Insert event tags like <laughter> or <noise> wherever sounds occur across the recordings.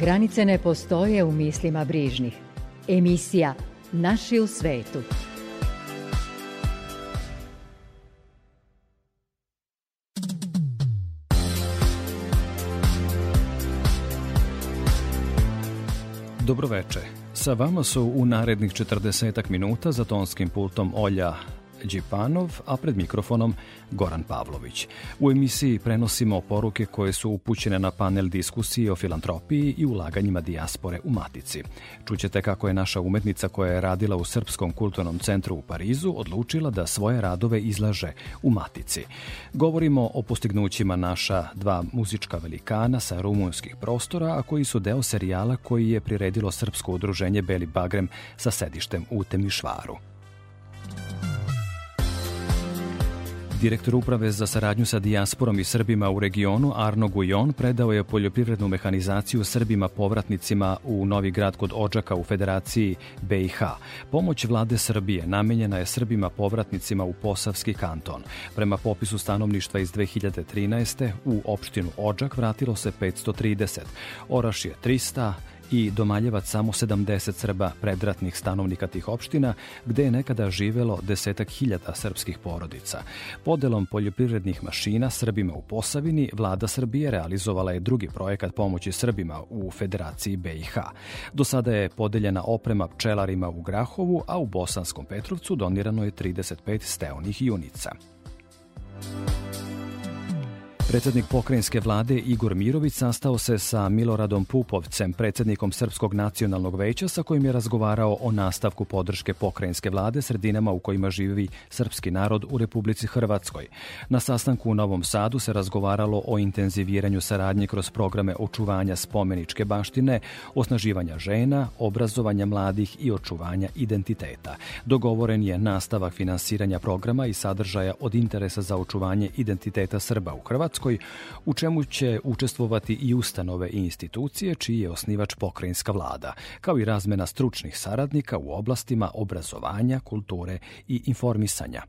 Granice ne postoje u mislima brižnih. Emisija Naši u svetu. Dobroveče. Sa vama su u narednih 40 minuta za tonskim pultom Olja Đipanov, a pred mikrofonom Goran Pavlović. U emisiji prenosimo poruke koje su upućene na panel diskusiji o filantropiji i ulaganjima dijaspore u Matici. Čućete kako je naša umetnica koja je radila u Srpskom kulturnom centru u Parizu odlučila da svoje radove izlaže u Matici. Govorimo o postignućima naša dva muzička velikana sa rumunskih prostora, a koji su deo serijala koji je priredilo Srpsko udruženje Beli Bagrem sa sedištem u Temišvaru. Direktor Uprave za saradnju sa dijasporom i Srbima u regionu Arno Gujon predao je poljoprivrednu mehanizaciju Srbima povratnicima u Novi grad kod Ođaka u Federaciji BiH. Pomoć vlade Srbije namenjena je Srbima povratnicima u Posavski kanton. Prema popisu stanovništva iz 2013. u opštinu Ođak vratilo se 530, Oraš je 300, i Domaljevac samo 70 Srba predratnih stanovnika tih opština, gde je nekada živelo desetak hiljada srpskih porodica. Podelom poljoprivrednih mašina Srbima u Posavini, vlada Srbije realizovala je drugi projekat pomoći Srbima u Federaciji BiH. Do sada je podeljena oprema pčelarima u Grahovu, a u Bosanskom Petrovcu donirano je 35 steonih junica. Predsednik pokrajinske vlade Igor Mirović sastao se sa Miloradom Pupovcem, predsednikom Srpskog nacionalnog veća, sa kojim je razgovarao o nastavku podrške pokrajinske vlade sredinama u kojima živi srpski narod u Republici Hrvatskoj. Na sastanku u Novom Sadu se razgovaralo o intenziviranju saradnje kroz programe očuvanja spomeničke baštine, osnaživanja žena, obrazovanja mladih i očuvanja identiteta. Dogovoren je nastavak finansiranja programa i sadržaja od interesa za očuvanje identiteta Srba u Hrvatskoj Hrvatskoj, u čemu će učestvovati i ustanove i institucije čiji je osnivač pokrajinska vlada, kao i razmena stručnih saradnika u oblastima obrazovanja, kulture i informisanja.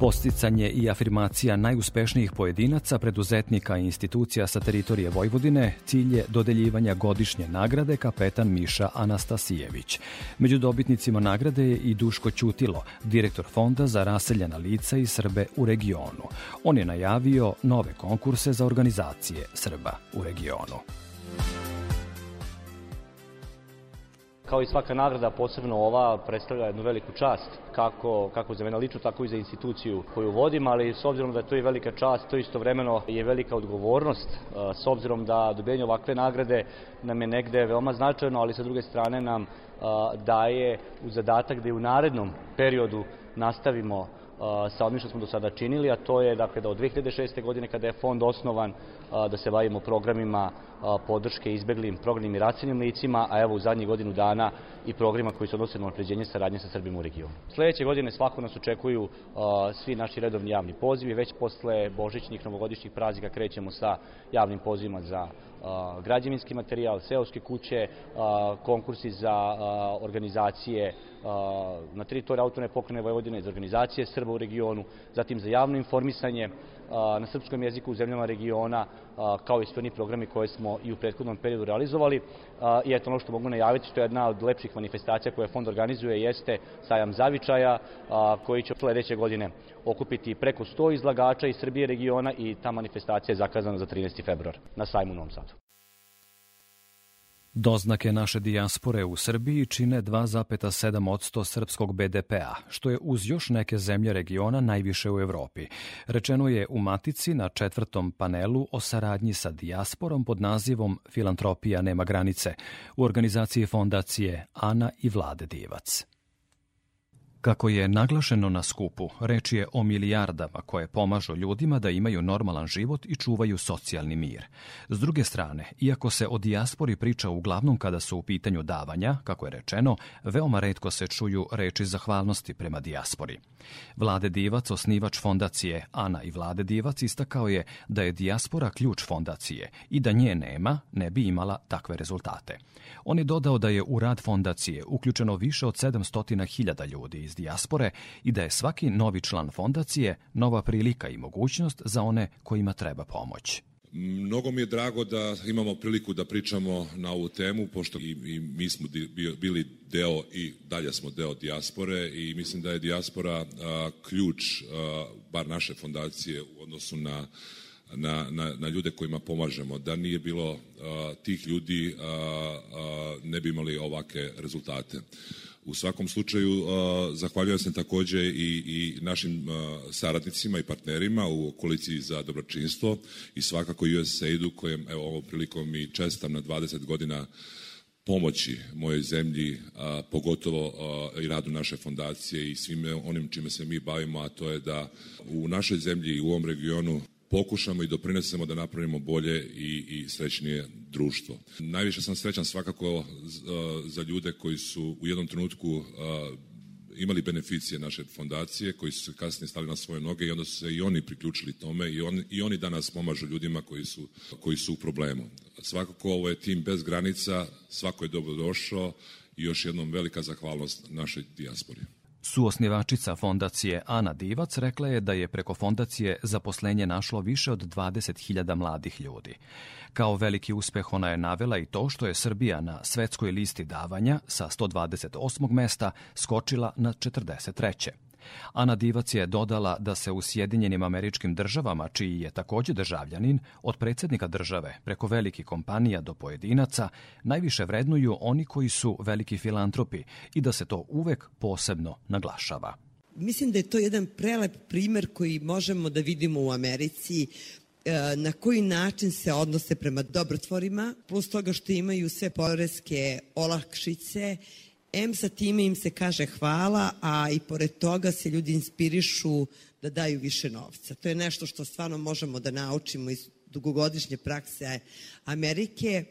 Posticanje i afirmacija najuspešnijih pojedinaca, preduzetnika i institucija sa teritorije Vojvodine cilj je dodeljivanja godišnje nagrade kapetan Miša Anastasijević. Među dobitnicima nagrade je i Duško Ćutilo, direktor Fonda za raseljena lica i Srbe u regionu. On je najavio nove konkurse za organizacije Srba u regionu. Kao i svaka nagrada, posebno ova, predstavlja jednu veliku čast, kako, kako za mene lično, tako i za instituciju koju vodim, ali s obzirom da je to i velika čast, to istovremeno je velika odgovornost, s obzirom da dobijenje ovakve nagrade nam je negde veoma značajno, ali sa druge strane nam daje u zadatak da i u narednom periodu nastavimo sa onim što smo do sada činili, a to je dakle, da od 2006. godine kada je fond osnovan da se bavimo programima podrške izbeglim programim i racijenim licima, a evo u zadnjih godinu dana i programa koji se odnose na napređenje saradnje sa Srbima u regionu. Sledeće godine svako nas očekuju svi naši redovni javni pozivi, već posle božićnih novogodišnjih praznika krećemo sa javnim pozivima za građevinski materijal, seoske kuće, konkursi za organizacije na teritoriji autonome pokrene Vojvodine, za organizacije Srba u regionu, zatim za javno informisanje na srpskom jeziku u zemljama regiona, kao i sve oni programi koje smo i u prethodnom periodu realizovali. I eto ono što mogu najaviti, što je jedna od lepših manifestacija koje fond organizuje, jeste sajam zavičaja, koji će sledeće godine okupiti preko 100 izlagača iz Srbije regiona i ta manifestacija je zakazana za 13. februar na sajmu u Novom Sadu. Doznake naše dijaspore u Srbiji čine 2,7% srpskog BDP-a, što je uz još neke zemlje regiona najviše u Evropi. Rečeno je u Matici na četvrtom panelu o saradnji sa dijasporom pod nazivom Filantropija nema granice u organizaciji fondacije Ana i Vlade Divac. Kako je naglašeno na skupu, reč je o milijardama koje pomažu ljudima da imaju normalan život i čuvaju socijalni mir. S druge strane, iako se o dijaspori priča uglavnom kada su u pitanju davanja, kako je rečeno, veoma redko se čuju reči zahvalnosti prema dijaspori. Vlade Divac, osnivač fondacije Ana i Vlade Divac istakao je da je dijaspora ključ fondacije i da nje nema, ne bi imala takve rezultate. On je dodao da je u rad fondacije uključeno više od 700.000 ljudi iz dijaspore i da je svaki novi član fondacije nova prilika i mogućnost za one kojima treba pomoć. Mnogo mi je drago da imamo priliku da pričamo na ovu temu, pošto i, i mi smo di, bili deo i dalje smo deo dijaspore i mislim da je dijaspora a, ključ, a, bar naše fondacije u odnosu na na, na, na ljude kojima pomažemo. Da nije bilo a, tih ljudi, a, a, ne bi imali ovake rezultate. U svakom slučaju, zahvaljujem se takođe i, i našim saradnicima i partnerima u koaliciji za dobročinstvo i svakako USAID-u kojem evo ovom prilikom i čestam na 20 godina pomoći mojoj zemlji, a, pogotovo a, i radu naše fondacije i svime onim čime se mi bavimo, a to je da u našoj zemlji i u ovom regionu pokušamo i doprinesemo da napravimo bolje i, i srećnije društvo. Najviše sam srećan svakako za ljude koji su u jednom trenutku imali beneficije naše fondacije, koji su se kasnije stali na svoje noge i onda su se i oni priključili tome i, on, i oni danas pomažu ljudima koji su, koji su u problemu. Svakako ovo je tim bez granica, svako je dobro došao i još jednom velika zahvalnost našoj dijaspori. Suosnivačica fondacije Ana Divac rekla je da je preko fondacije zaposlenje našlo više od 20.000 mladih ljudi. Kao veliki uspeh ona je navela i to što je Srbija na svetskoj listi davanja sa 128. mesta skočila na 43. Ana Divac je dodala da se u Sjedinjenim američkim državama, čiji je takođe državljanin, od predsednika države preko velikih kompanija do pojedinaca, najviše vrednuju oni koji su veliki filantropi i da se to uvek posebno naglašava. Mislim da je to jedan prelep primer koji možemo da vidimo u Americi e, na koji način se odnose prema dobrotvorima, plus toga što imaju sve poreske olakšice M sa time im se kaže hvala, a i pored toga se ljudi inspirišu da daju više novca. To je nešto što stvarno možemo da naučimo iz dugogodišnje prakse Amerike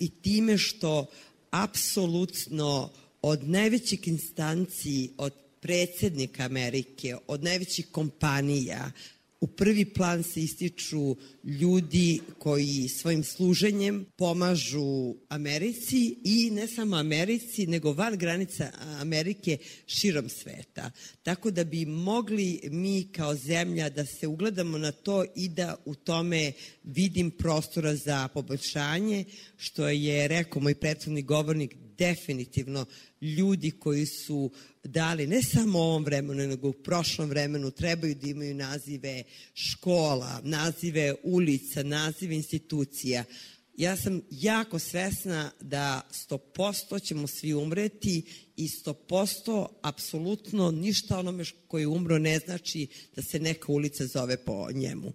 i time što apsolutno od najvećih instanciji, od predsednika Amerike, od najvećih kompanija, u prvi plan se ističu ljudi koji svojim služenjem pomažu Americi i ne samo Americi, nego van granica Amerike širom sveta. Tako da bi mogli mi kao zemlja da se ugledamo na to i da u tome vidim prostora za poboljšanje, što je rekao moj prethodni govornik, definitivno ljudi koji su dali ne samo u ovom vremenu, nego u prošlom vremenu trebaju da imaju nazive škola, nazive ulica, nazive institucija. Ja sam jako svesna da 100% ćemo svi umreti i 100% apsolutno ništa onome koji je umro ne znači da se neka ulica zove po njemu.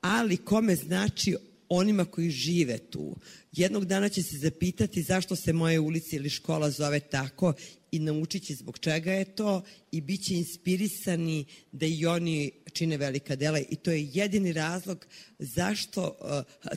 Ali kome znači onima koji žive tu. Jednog dana će se zapitati zašto se moje ulica ili škola zove tako i naučit će zbog čega je to i bit će inspirisani da i oni čine velika dela i to je jedini razlog zašto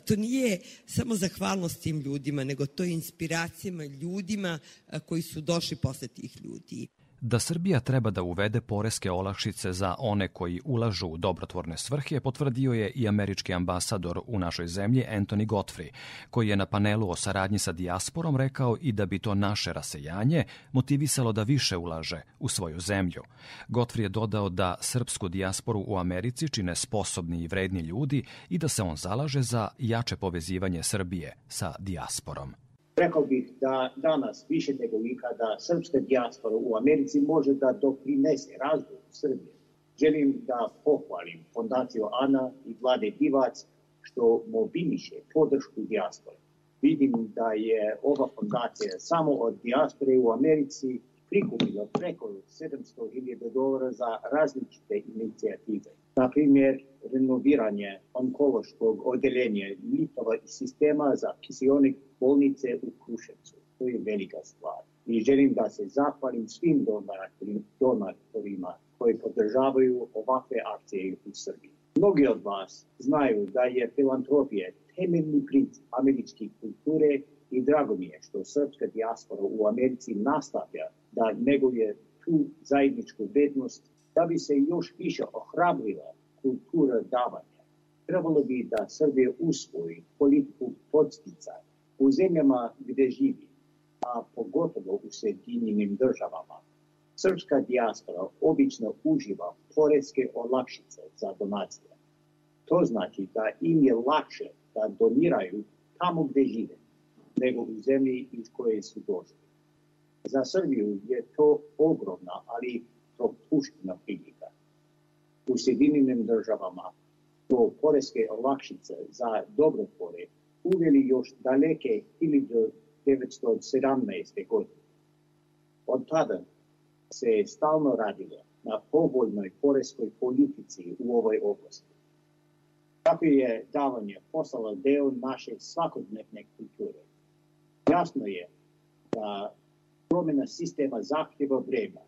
to nije samo zahvalnost tim ljudima, nego to je inspiracijama ljudima koji su došli posle tih ljudi. Da Srbija treba da uvede poreske olakšice za one koji ulažu u dobrotvorne svrhe potvrdio je i američki ambasador u našoj zemlji Anthony Godfrey, koji je na panelu o saradnji sa dijasporom rekao i da bi to naše rasejanje motivisalo da više ulaže u svoju zemlju. Godfrey je dodao da srpsku dijasporu u Americi čine sposobni i vredni ljudi i da se on zalaže za jače povezivanje Srbije sa dijasporom. Rekao bih da danas više nego ikada srpska dijaspora u Americi može da doprinese razvoju Srbije. Želim da pohvalim fondaciju ANA i vlade Divac što mobiliše podršku dijaspore. Vidim da je ova fondacija samo od dijaspore u Americi prikupila preko 700.000 dolara za različite inicijative. Na primjer, renoviranje onkološkog odeljenja litova i sistema za kisionik bolnice u Kruševcu. To je velika stvar. i želim da se zahvalim svim donatorima koji podržavaju ovakve akcije u Srbiji. Mnogi od vas znaju da je filantropija temeljni princip američke kulture i drago mi je što srpska dijaspora u Americi nastavlja da neguje tu zajedničku vednost da bi se još više ohrabrila kultura davanja. Trebalo bi da Srbija usvoji politiku podsticanja u zemljama gde živi, a pogotovo u Sjedinjenim državama. Srpska dijaspora obično uživa poreske olakšice za donacije. To znači da im je lakše da doniraju tamo gde žive, nego u zemlji iz koje su došli. Za Srbiju je to ogromna, ali propuštena prilika. U Sjedinjenim državama to poreske olakšice za dobrotvore uveli još daleke 1917. godine. Od tada se stalno radilo na povoljnoj poreskoj politici u ovoj oblasti. Tako je davanje postalo deo naše svakodnevne kulture. Jasno je da promjena sistema zahtjeva vremena,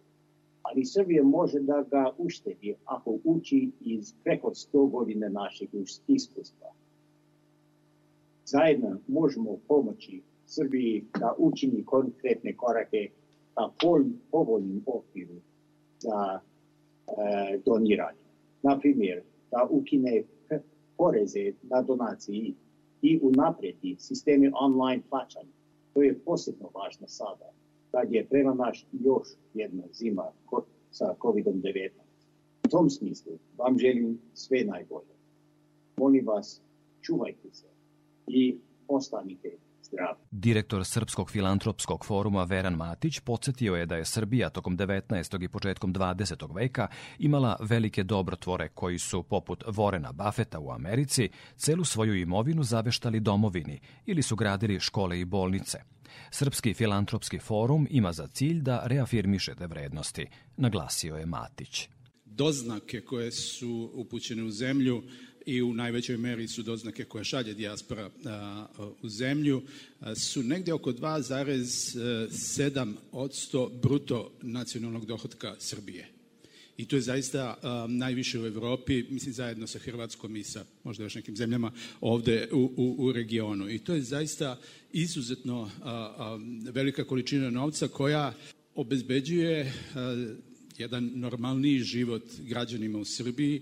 ali Srbija može da ga uštedi ako uči iz preko 100 godina našeg iskustva. Zajedno možemo pomoći Srbiji da učini konkretne korake ka povoljnim okviru za e, doniranje. Na primjer, da ukine poreze na donaciji i unapredi sistemi online plaćanja. To je posebno važno sada, kad je prema naš još jedna zima sa COVID-19. U tom smislu vam želim sve najbolje. Molim vas, čuvajte se i ostanite zdravi. Direktor Srpskog filantropskog foruma Veran Matić podsjetio je da je Srbija tokom 19. i početkom 20. veka imala velike dobrotvore koji su, poput Vorena Buffeta u Americi, celu svoju imovinu zaveštali domovini ili su gradili škole i bolnice. Srpski filantropski forum ima za cilj da reafirmiše te vrednosti, naglasio je Matić. Doznake koje su upućene u zemlju i u najvećoj meri su doznake koje šalje dijaspora u zemlju, su negde oko 2,7 odsto bruto nacionalnog dohodka Srbije. I to je zaista najviše u Evropi, mislim zajedno sa Hrvatskom i sa možda još nekim zemljama ovde u, u, u regionu. I to je zaista izuzetno velika količina novca koja obezbeđuje jedan normalniji život građanima u Srbiji,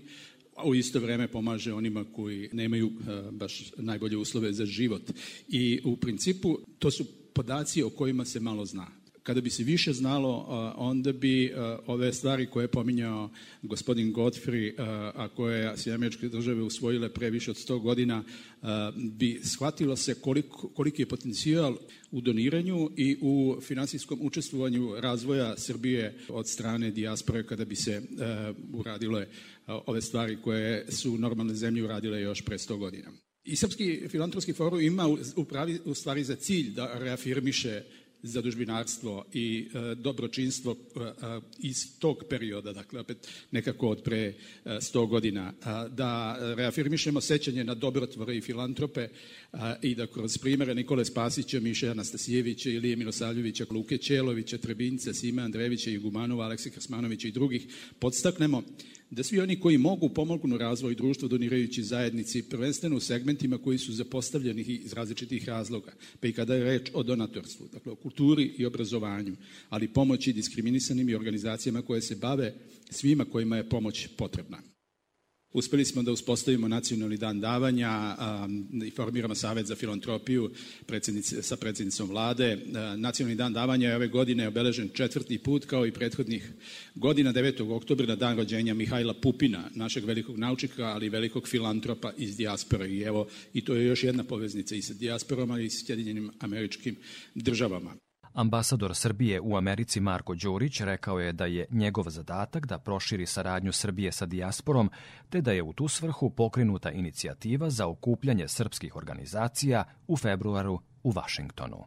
a u isto vreme pomaže onima koji nemaju uh, baš najbolje uslove za život. I u principu to su podaci o kojima se malo zna. Kada bi se više znalo, uh, onda bi uh, ove stvari koje je pominjao gospodin Godfrey, a koje se američke države usvojile pre više od 100 godina, bi shvatilo se koliko, koliki je potencijal u doniranju i u finansijskom učestvovanju razvoja Srbije od strane dijaspore kada bi se uradile ove stvari koje su normalne zemlje uradile još pre 100 godina. I Srpski filantropski forum ima u, pravi, u stvari za cilj da reafirmiše zadužbinarstvo i e, dobročinstvo e, e, iz tog perioda, dakle opet nekako od pre e, 100 godina, da reafirmišemo sećanje na dobrotvore i filantrope i da kroz primere Nikole Spasića, Miše Anastasijevića, Ilije Milosavljevića, Luke Ćelovića, Trebinca, Sima Andrevića, Igumanova, Aleksa Krasmanovića i drugih podstaknemo da svi oni koji mogu pomognu razvoju društva donirajući zajednici, prvenstveno u segmentima koji su zapostavljeni iz različitih razloga, pa i kada je reč o donatorstvu, dakle o kulturi i obrazovanju, ali pomoći diskriminisanim i organizacijama koje se bave svima kojima je pomoć potrebna. Uspeli smo da uspostavimo nacionalni dan davanja i formiramo Savet za filantropiju sa predsednicom vlade. Nacionalni dan davanja je ove godine obeležen četvrti put kao i prethodnih godina 9. oktobra na dan rođenja Mihajla Pupina, našeg velikog naučnika, ali i velikog filantropa iz dijaspora. I evo, i to je još jedna poveznica i sa dijasporom, ali i sa Sjedinjenim američkim državama. Ambasador Srbije u Americi Marko Đurić rekao je da je njegov zadatak da proširi saradnju Srbije sa dijasporom, te da je u tu svrhu pokrenuta inicijativa za okupljanje srpskih organizacija u februaru u Vašingtonu.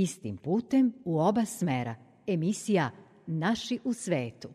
Istim putem u oba smera. Emisija Naši u svetu.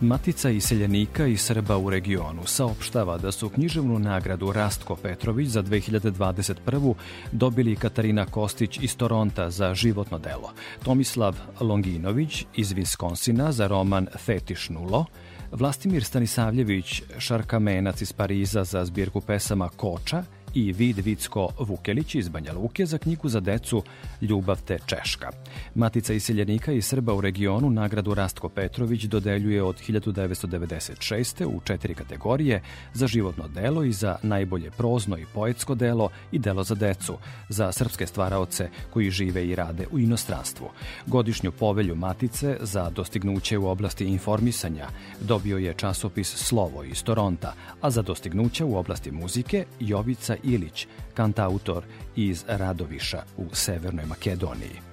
Matica iseljenika i Srba u regionu saopštava da su književnu nagradu Rastko Petrović za 2021. dobili Katarina Kostić iz Toronta za životno delo, Tomislav Longinović iz Viskonsina za roman Fetiš Nulo, Vlastimir Stanisavljević, šarkamenac iz Pariza za zbirku pesama Koča i Vid Vicko Vukelić iz Banja Luke za knjigu za decu Ljubav te Češka. Matica iseljenika i Srba u regionu nagradu Rastko Petrović dodeljuje od 1996. u četiri kategorije za životno delo i za najbolje prozno i poetsko delo i delo za decu, za srpske stvaraoce koji žive i rade u inostranstvu. Godišnju povelju Matice za dostignuće u oblasti informisanja dobio je časopis Slovo iz Toronta, a za dostignuće u oblasti muzike Jovica Ilić, kantautor iz Radoviša u Severnoj Makedoniji.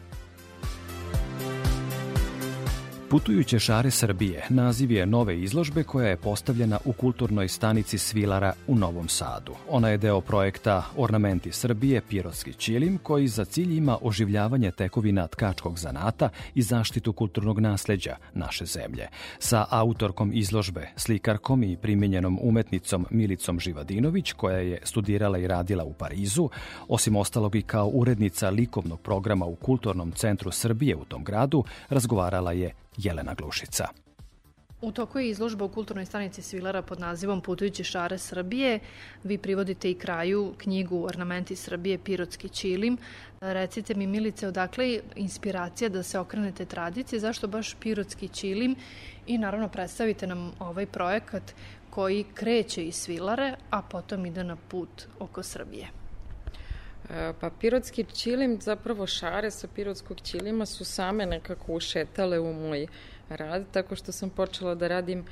Putujuće šare Srbije naziv je nove izložbe koja je postavljena u kulturnoj stanici Svilara u Novom Sadu. Ona je deo projekta Ornamenti Srbije Pirotski Čilim koji za cilj ima oživljavanje tekovina tkačkog zanata i zaštitu kulturnog nasleđa naše zemlje. Sa autorkom izložbe, slikarkom i primjenjenom umetnicom Milicom Živadinović koja je studirala i radila u Parizu, osim ostalog i kao urednica likovnog programa u Kulturnom centru Srbije u tom gradu, razgovarala je Jelena Glušica. U toku je izložba u kulturnoj stanici Svilera pod nazivom Putujući šare Srbije. Vi privodite i kraju knjigu Ornamenti Srbije, Pirotski čilim. Recite mi, Milice, odakle je inspiracija da se okrenete tradicije, zašto baš Pirotski čilim i naravno predstavite nam ovaj projekat koji kreće iz Svilare, a potom ide na put oko Srbije. E, pa pirotski čilim, zapravo šare sa pirotskog čilima su same nekako ušetale u moj rad, tako što sam počela da radim uh,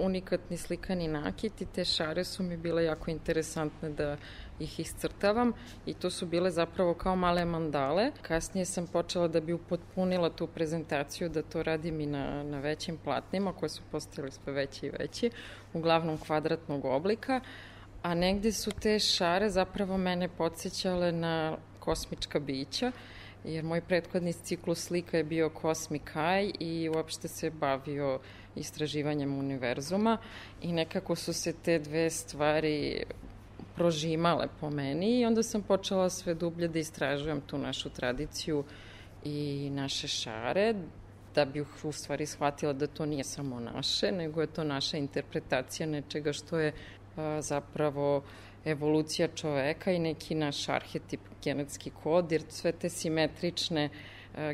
unikatni slikani nakit i te šare su mi bile jako interesantne da ih iscrtavam i to su bile zapravo kao male mandale. Kasnije sam počela da bi upotpunila tu prezentaciju da to radim i na, na većim platnima koje su postali sve veće i veće, uglavnom kvadratnog oblika, a negde su te šare zapravo mene podsjećale na kosmička bića jer moj prethodni ciklus slika je bio Eye i uopšte se bavio istraživanjem univerzuma i nekako su se te dve stvari prožimale po meni i onda sam počela sve dublje da istražujem tu našu tradiciju i naše šare, da bi u stvari shvatila da to nije samo naše, nego je to naša interpretacija nečega što je zapravo evolucija čoveka i neki naš arhetip, genetski kod, jer sve te simetrične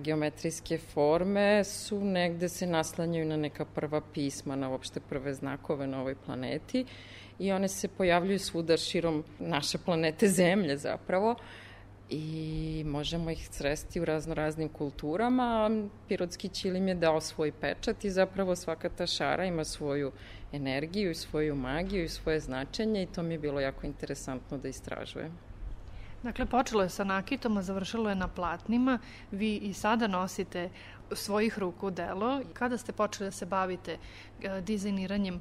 geometrijske forme su negde se naslanjaju na neka prva pisma, na uopšte prve znakove na ovoj planeti i one se pojavljuju svuda širom naše planete Zemlje zapravo i možemo ih sresti u razno raznim kulturama. Pirotski čilim je dao svoj pečat i zapravo svaka ta šara ima svoju energiju svoju magiju i svoje značenje i to mi je bilo jako interesantno da istražujem. Dakle, počelo je sa nakitom, a završilo je na platnima. Vi i sada nosite svojih ruku delo. Kada ste počeli da se bavite e, dizajniranjem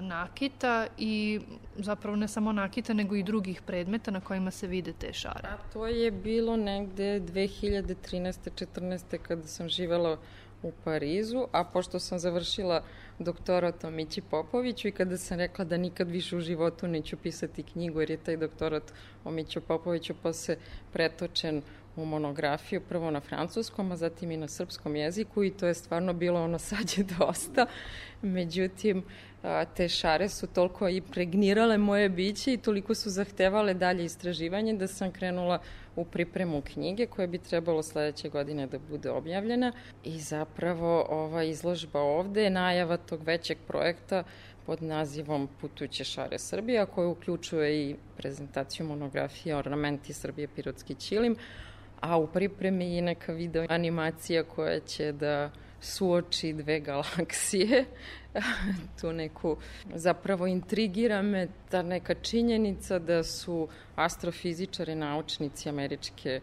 nakita i zapravo ne samo nakita, nego i drugih predmeta na kojima se vide te šare? A to je bilo negde 2013. 14. kada sam živela u Parizu, a pošto sam završila doktorat o Mići Popoviću i kada sam rekla da nikad više u životu neću pisati knjigu, jer je taj doktorat o Miću Popoviću posle pretočen u monografiju, prvo na francuskom, a zatim i na srpskom jeziku i to je stvarno bilo ono <laughs> sad je dosta. Međutim, te šare su toliko impregnirale moje biće i toliko su zahtevale dalje istraživanje da sam krenula u pripremu knjige koja bi trebalo sledeće godine da bude objavljena i zapravo ova izložba ovde je najava tog većeg projekta pod nazivom Putujuće šare Srbije, koja uključuje i prezentaciju monografije Ornamenti Srbije Pirotski Ćilim, a u pripremi i neka video animacija koja će da suoči dve galaksije. <laughs> tu neku, zapravo intrigira me ta neka činjenica da su astrofizičari, naučnici američke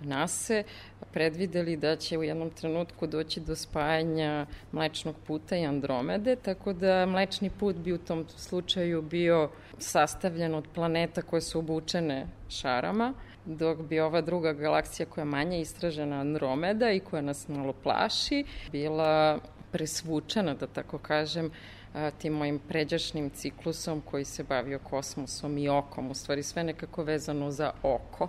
NASE predvideli da će u jednom trenutku doći do spajanja Mlečnog puta i Andromede, tako da Mlečni put bi u tom slučaju bio sastavljen od planeta koje su obučene šarama, dok bi ova druga galaksija koja je manje istražena Andromeda i koja nas malo plaši, bila presvučena, da tako kažem, tim mojim pređašnjim ciklusom koji se bavio kosmosom i okom, u stvari sve nekako vezano za oko.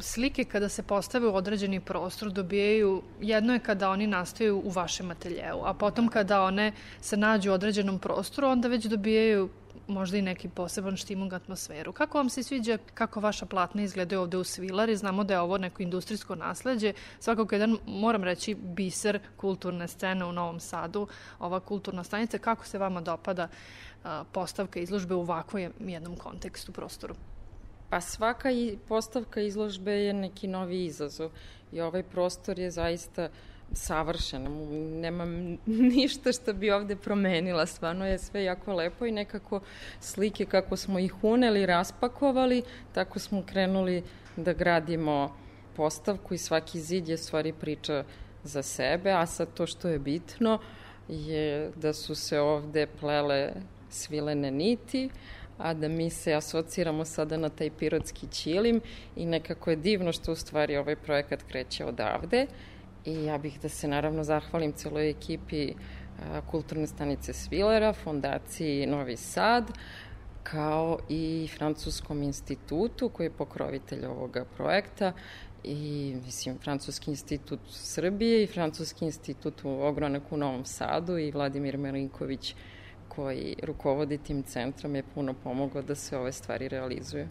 Slike kada se postave u određeni prostor dobijaju, jedno je kada oni nastaju u vašem ateljeu, a potom kada one se nađu u određenom prostoru, onda već dobijaju možda i neki poseban štimung atmosferu. Kako vam se sviđa kako vaša platna izgledaju ovde u Svilari? Znamo da je ovo neko industrijsko nasledđe. Svakako jedan, moram reći, biser kulturne scene u Novom Sadu, ova kulturna stanica. Kako se vama dopada postavka izložbe u ovakvom jednom kontekstu, prostoru? Pa svaka postavka izložbe je neki novi izazov i ovaj prostor je zaista savršen. Nemam <laughs> ništa što bi ovde promenila. Stvarno je sve jako lepo i nekako slike kako smo ih uneli, raspakovali, tako smo krenuli da gradimo postavku i svaki zid je stvari priča za sebe, a sad to što je bitno je da su se ovde plele svilene niti, a da mi se asociramo sada na taj pirotski ćilim i nekako je divno što u stvari ovaj projekat kreće odavde i ja bih da se naravno zahvalim celoj ekipi Kulturne stanice Svilera, Fondaciji Novi Sad, kao i Francuskom institutu koji je pokrovitelj ovoga projekta i mislim Francuski institut Srbije i Francuski institut u Ogronak u Novom Sadu i Vladimir Melinković koji rukovodi tim centrom je puno pomogao da se ove stvari realizuju.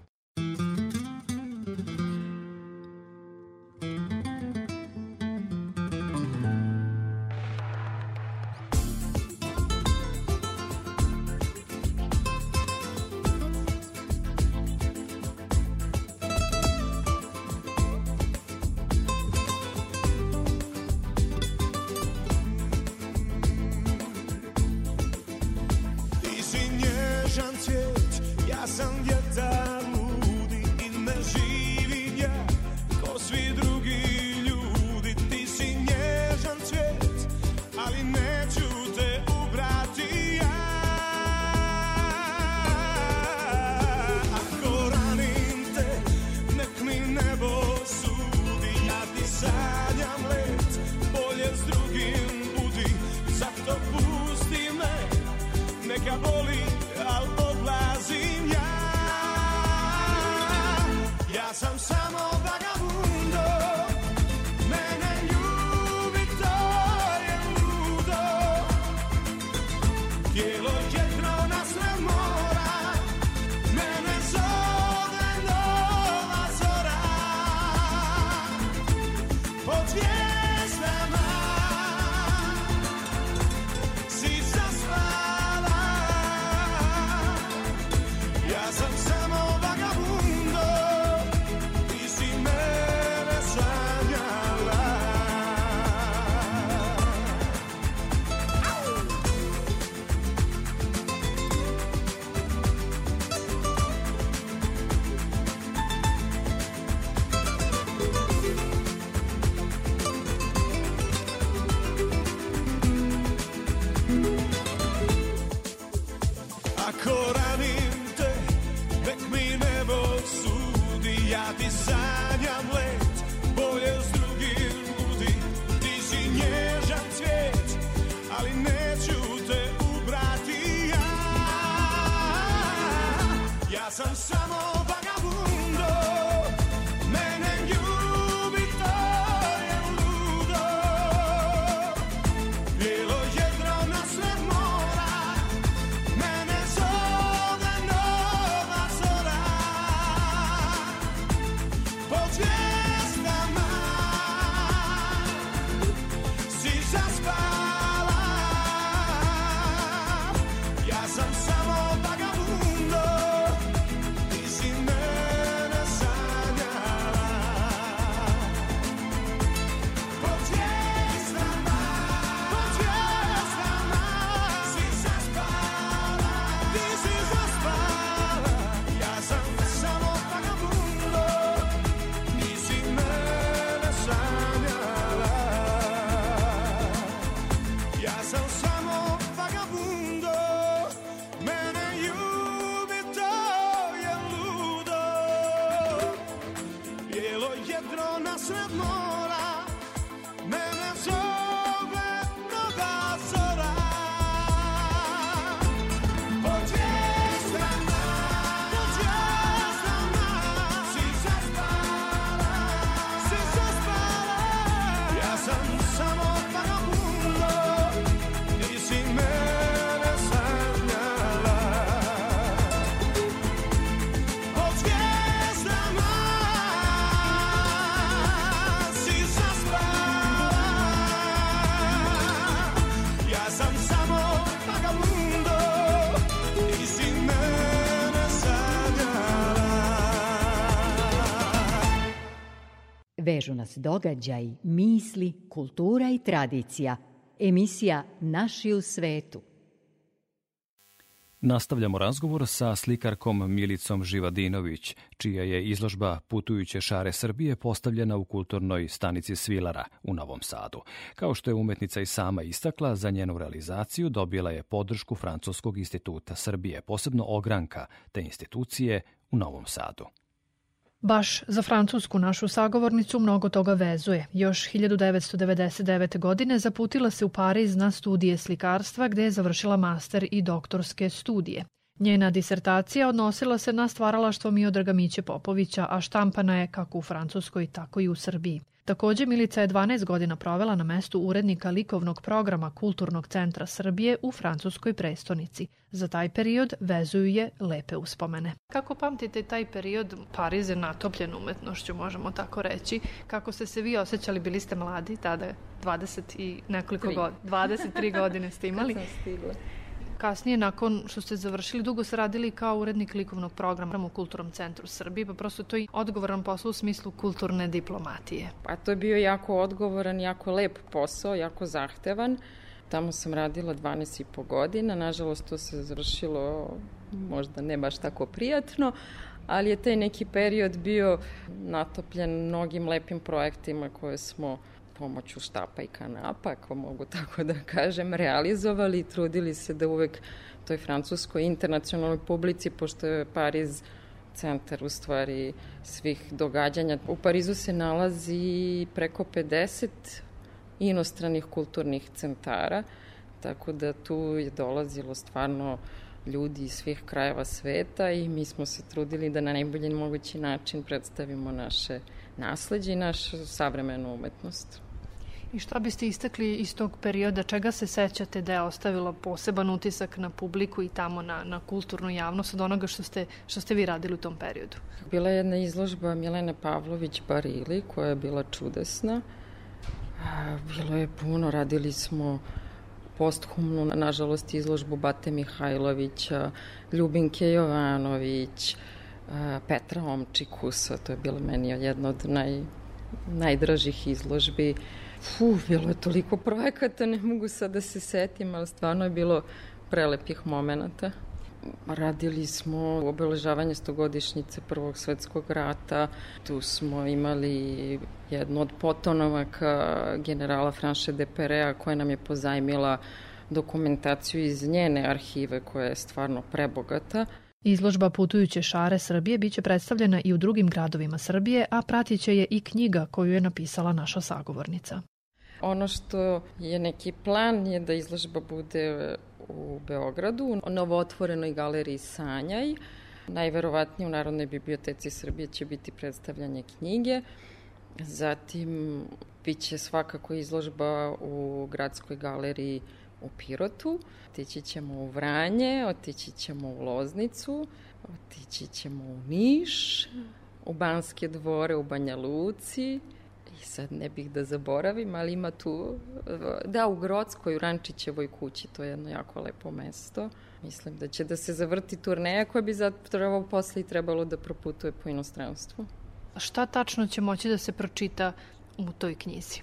Vežu nas događaj, misli, kultura i tradicija. Emisija Naši u svetu. Nastavljamo razgovor sa slikarkom Milicom Živadinović, čija je izložba Putujuće šare Srbije postavljena u kulturnoj stanici Svilara u Novom Sadu. Kao što je umetnica i sama istakla, za njenu realizaciju dobila je podršku Francuskog instituta Srbije, posebno ogranka te institucije u Novom Sadu. Baš za francusku našu sagovornicu mnogo toga vezuje. Još 1999. godine zaputila se u Pariz na studije slikarstva gde je završila master i doktorske studije. Njena disertacija odnosila se na stvaralaštvo Miodraga Miće Popovića, a štampana je kako u Francuskoj, tako i u Srbiji. Takođe, Milica je 12 godina provela na mestu urednika likovnog programa Kulturnog centra Srbije u francuskoj prestonici. Za taj period vezuju je lepe uspomene. Kako pamtite taj period Pariz je natopljen umetnošću, možemo tako reći? Kako ste se vi osjećali? Bili ste mladi tada, 20 i nekoliko godina. 23 godine ste <laughs> imali. Kad sam stigla kasnije, nakon što ste završili, dugo se radili kao urednik likovnog programa u Kulturnom centru Srbije, pa prosto to je odgovoran posao u smislu kulturne diplomatije. Pa to je bio jako odgovoran, jako lep posao, jako zahtevan. Tamo sam radila 12 i po godina, nažalost to se završilo možda ne baš tako prijatno, ali je taj neki period bio natopljen mnogim lepim projektima koje smo pomoću štapa i kanapa, ako mogu tako da kažem, realizovali i trudili se da uvek toj francuskoj internacionalnoj publici, pošto je Pariz centar u stvari svih događanja. U Parizu se nalazi preko 50 inostranih kulturnih centara, tako da tu je dolazilo stvarno ljudi iz svih krajeva sveta i mi smo se trudili da na najbolji mogući način predstavimo naše nasledđe i našu savremenu umetnost. I šta biste istakli iz tog perioda, čega se sećate da je ostavilo poseban utisak na publiku i tamo na, na kulturnu javnost od onoga što ste, što ste vi radili u tom periodu? Bila je jedna izložba Milene Pavlović Barili koja je bila čudesna. Bilo je puno, radili smo posthumnu, nažalost, izložbu Bate Mihajlovića, Ljubinke Jovanović, Petra Omčikusa, to je bilo meni jedna od naj, najdražih izložbi. Fu, bilo je toliko projekata, ne mogu sad da se setim, ali stvarno je bilo prelepih momenta. Radili smo obeležavanje stogodišnjice Prvog svetskog rata. Tu smo imali jednu od potonovaka generala Franše de Perea koja nam je pozajmila dokumentaciju iz njene arhive koja je stvarno prebogata. Izložba Putujuće šare Srbije biće predstavljena i u drugim gradovima Srbije, a pratiće je i knjiga koju je napisala naša sagovornica. Ono što je neki plan je da izložba bude u Beogradu, u novootvorenoj galeriji Sanjaj. Najverovatnije u Narodnoj biblioteci Srbije će biti predstavljanje knjige. Zatim biće svakako izložba u gradskoj galeriji u Pirotu. Otići ćemo u Vranje, otići ćemo u Loznicu, otići ćemo u Niš, u Banske dvore, u Banja Luci, sad ne bih da zaboravim, ali ima tu, da, u Grodskoj, u Rančićevoj kući, to je jedno jako lepo mesto. Mislim da će da se zavrti turneja koja bi zapravo posle i trebalo da proputuje po inostranstvu. Šta tačno će moći da se pročita u toj knjizi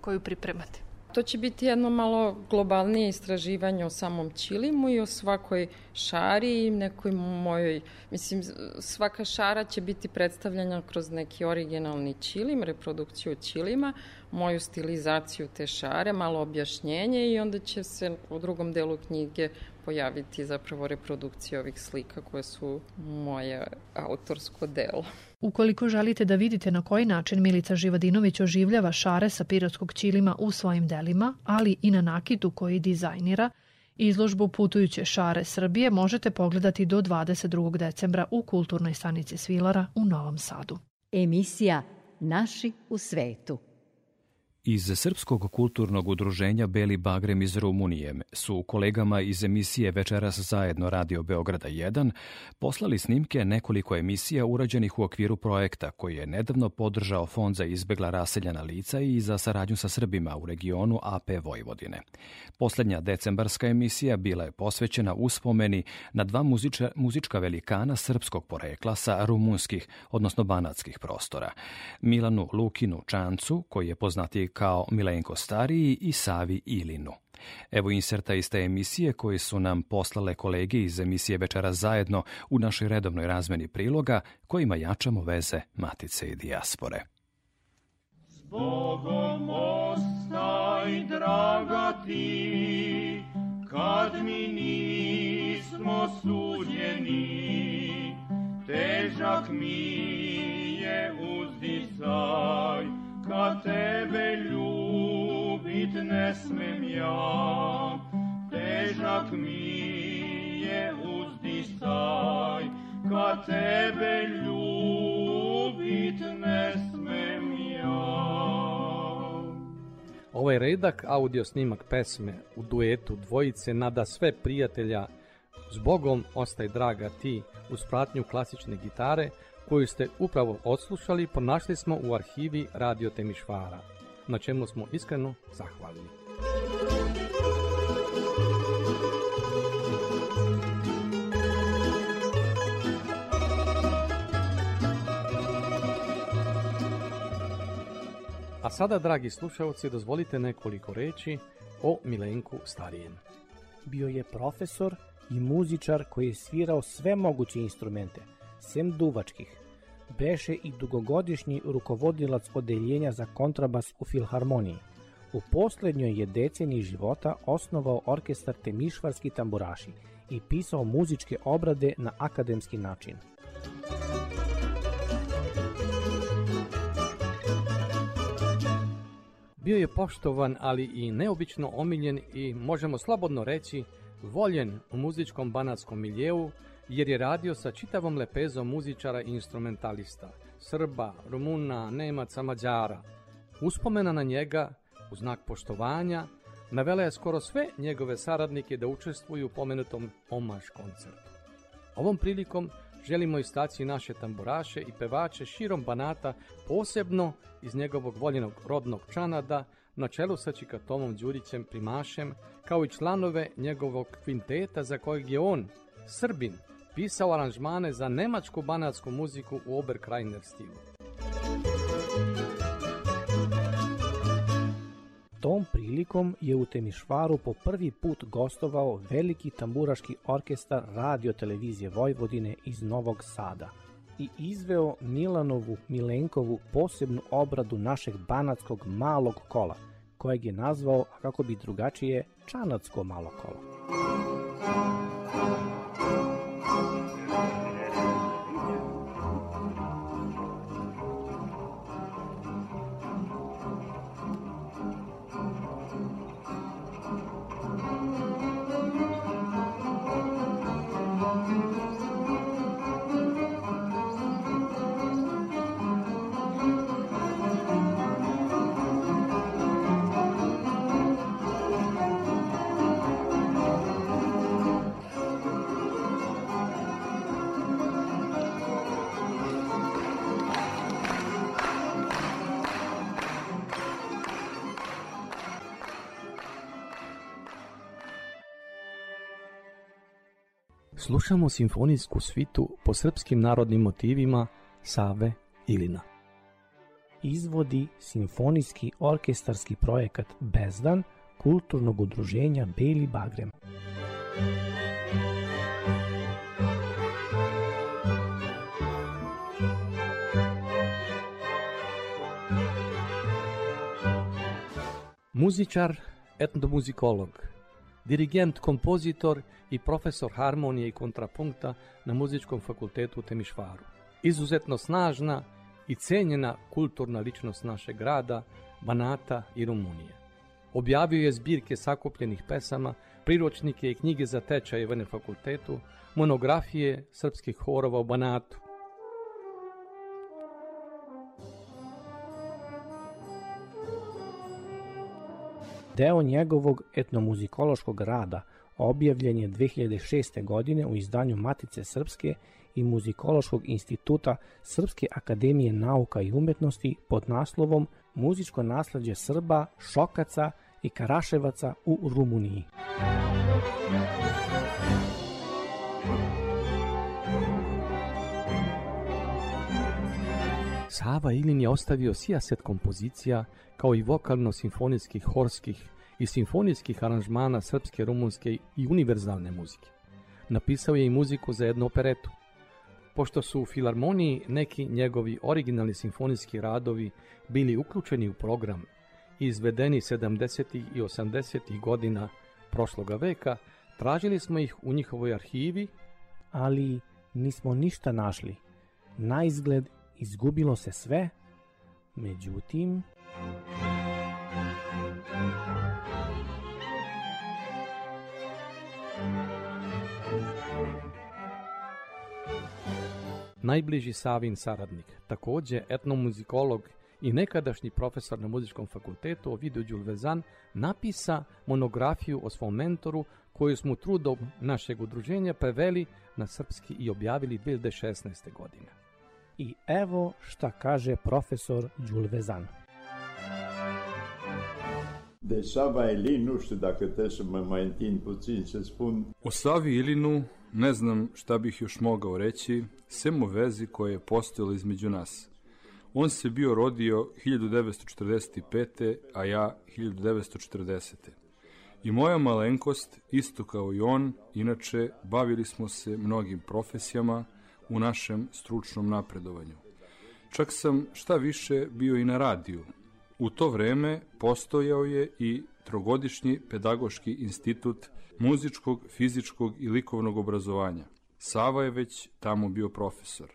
koju pripremate? To će biti jedno malo globalnije istraživanje o samom Čilimu i o svakoj šari i nekoj mojoj, mislim, svaka šara će biti predstavljena kroz neki originalni Čilim, reprodukciju Čilima, moju stilizaciju te šare, malo objašnjenje i onda će se u drugom delu knjige pojaviti zapravo reprodukcije ovih slika koje su moje autorsko delo. Ukoliko želite da vidite na koji način Milica Živadinović oživljava šare sa pirotskog ćilima u svojim delima, ali i na nakitu koji dizajnira, Izložbu Putujuće šare Srbije možete pogledati do 22. decembra u Kulturnoj stanici Svilara u Novom Sadu. Emisija Naši u svetu. Iz Srpskog kulturnog udruženja Beli Bagrem iz Rumunije su kolegama iz emisije Večeras zajedno Radio Beograda 1 poslali snimke nekoliko emisija urađenih u okviru projekta koji je nedavno podržao Fond za izbegla raseljena lica i za saradnju sa Srbima u regionu AP Vojvodine. Poslednja decembarska emisija bila je posvećena uspomeni na dva muziča, muzička velikana srpskog porekla sa rumunskih, odnosno banatskih prostora. Milanu Lukinu Čancu, koji je poznati kao Milenko Stariji i Savi Ilinu. Evo inserta iz te emisije koje su nam poslale kolege iz emisije Večera zajedno u našoj redovnoj razmeni priloga kojima jačamo veze Matice i Dijaspore. S Bogom ostaj, draga ti, kad mi nismo suđeni, težak mi je uzdisaj, kad tebe ljubit ne smem ja, težak mi je uzdisaj. ka tebe ljubit ne smem ja. Ovaj redak audio snimak pesme u duetu dvojice nada sve prijatelja S Bogom ostaj draga ti uz pratnju klasične gitare koju ste upravo odslušali ponašli smo u arhivi Radio Temišvara, na čemu smo iskreno zahvalni. A sada, dragi slušalci, dozvolite nekoliko reći o Milenku Starijem. Bio je profesor i muzičar koji je svirao sve moguće instrumente, sem duvačkih. Beše i dugogodišnji rukovodilac odeljenja za kontrabas u Filharmoniji. U poslednjoj je deceniji života osnovao orkestar Temišvarski tamburaši i pisao muzičke obrade na akademski način. Bio je poštovan, ali i neobično omiljen i možemo slobodno reći voljen u muzičkom banatskom miljeu jer je radio sa čitavom lepezom muzičara i instrumentalista, Srba, Rumuna, Nemaca, Mađara. Uspomena na njega, u znak poštovanja, navela je skoro sve njegove saradnike da učestvuju u pomenutom omaž koncertu. Ovom prilikom želimo istaći naše tamburaše i pevače širom Banata, posebno iz njegovog voljenog rodnog Čanada, na čelu sa Čikatomom Đurićem Primašem, kao i članove njegovog kvinteta za kojeg je on, Srbin, pisao aranžmane za nemačku banatsku muziku u Oberkrajner stilu. Tom prilikom je u Temišvaru po prvi put gostovao veliki tamburaški orkestar radio televizije Vojvodine iz Novog Sada i izveo Milanovu Milenkovu posebnu obradu našeg banatskog malog kola, kojeg je nazvao, kako bi drugačije, Čanatsko malo kolo. Slušamo simfonijsku svitu po srpskim narodnim motivima Save Ilina. Izvodi simfonijski orkestarski projekat Bezdan kulturnog udruženja Beli Bagrem. Muzičar, etnomuzikolog, dirigent, kompozitor i profesor harmonije i kontrapunkta na muzičkom fakultetu u Temišvaru. Izuzetno snažna i cenjena kulturna ličnost našeg grada, Banata i Rumunije. Objavio je zbirke sakupljenih pesama, priročnike i knjige za tečajeve na fakultetu, monografije srpskih horova u Banatu, Deo njegovog etnomuzikološkog rada objavljen je 2006. godine u izdanju Matice Srpske i Muzikološkog instituta Srpske akademije nauka i umetnosti pod naslovom Muzičko nasledđe Srba, Šokaca i Karaševaca u Rumuniji. Sava Ilin je ostavio sijaset kompozicija kao i vokalno-simfonijskih, horskih i simfonijskih aranžmana srpske, rumunske i univerzalne muzike. Napisao je i muziku za jednu operetu. Pošto su u filharmoniji neki njegovi originalni simfonijski radovi bili uključeni u program i izvedeni 70. i 80. godina prošloga veka, tražili smo ih u njihovoj arhivi, ali nismo ništa našli. Na izgled izgubilo se sve, međutim... najbliži Savin saradnik, takođe etnomuzikolog i nekadašnji profesor na muzičkom fakultetu Ovidio Đulvezan napisa monografiju o svom mentoru koju smo trudom našeg udruženja preveli na srpski i objavili 2016. godine. I evo šta kaže profesor Đulvezan. De Sava Elin, nu știu dacă trebuie să mă mai întind puțin să spun. O Savi Ilinu ne znam šta bih još mogao reći, sem o vezi koja je postojala između nas. On se bio rodio 1945. a ja 1940. I moja malenkost, isto kao i on, inače bavili smo se mnogim profesijama u našem stručnom napredovanju. Čak sam šta više bio i na radiju. U to vreme postojao je i trogodišnji pedagoški institut muzičkog, fizičkog i likovnog obrazovanja. Sava je već tamo bio profesor.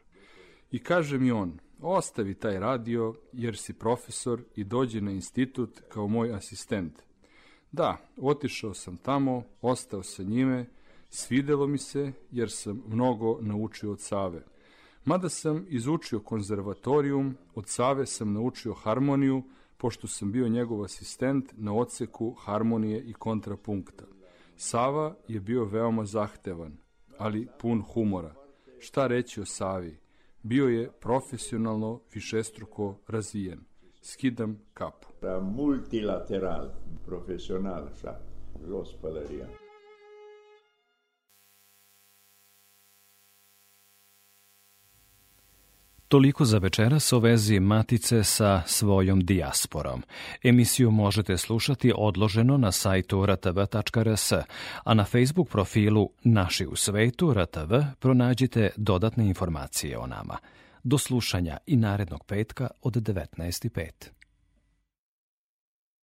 I kaže mi on, ostavi taj radio jer si profesor i dođi na institut kao moj asistent. Da, otišao sam tamo, ostao sa njime, svidelo mi se jer sam mnogo naučio od Save. Mada sam izučio konzervatorijum, od Save sam naučio harmoniju, pošto sam bio njegov asistent na odseku harmonije i kontrapunkta. Sava je bio veoma zahtevan, ali pun humora. Šta reći o Savi? Bio je profesionalno višestruko razvijen. Skidam kapu. Multilateral, profesional, sa los Toliko za večeras o vezi Matice sa svojom dijasporom. Emisiju možete slušati odloženo na sajtu rtv.rs, a na Facebook profilu Naši u svetu RTV pronađite dodatne informacije o nama. Do slušanja i narednog petka od 19.5.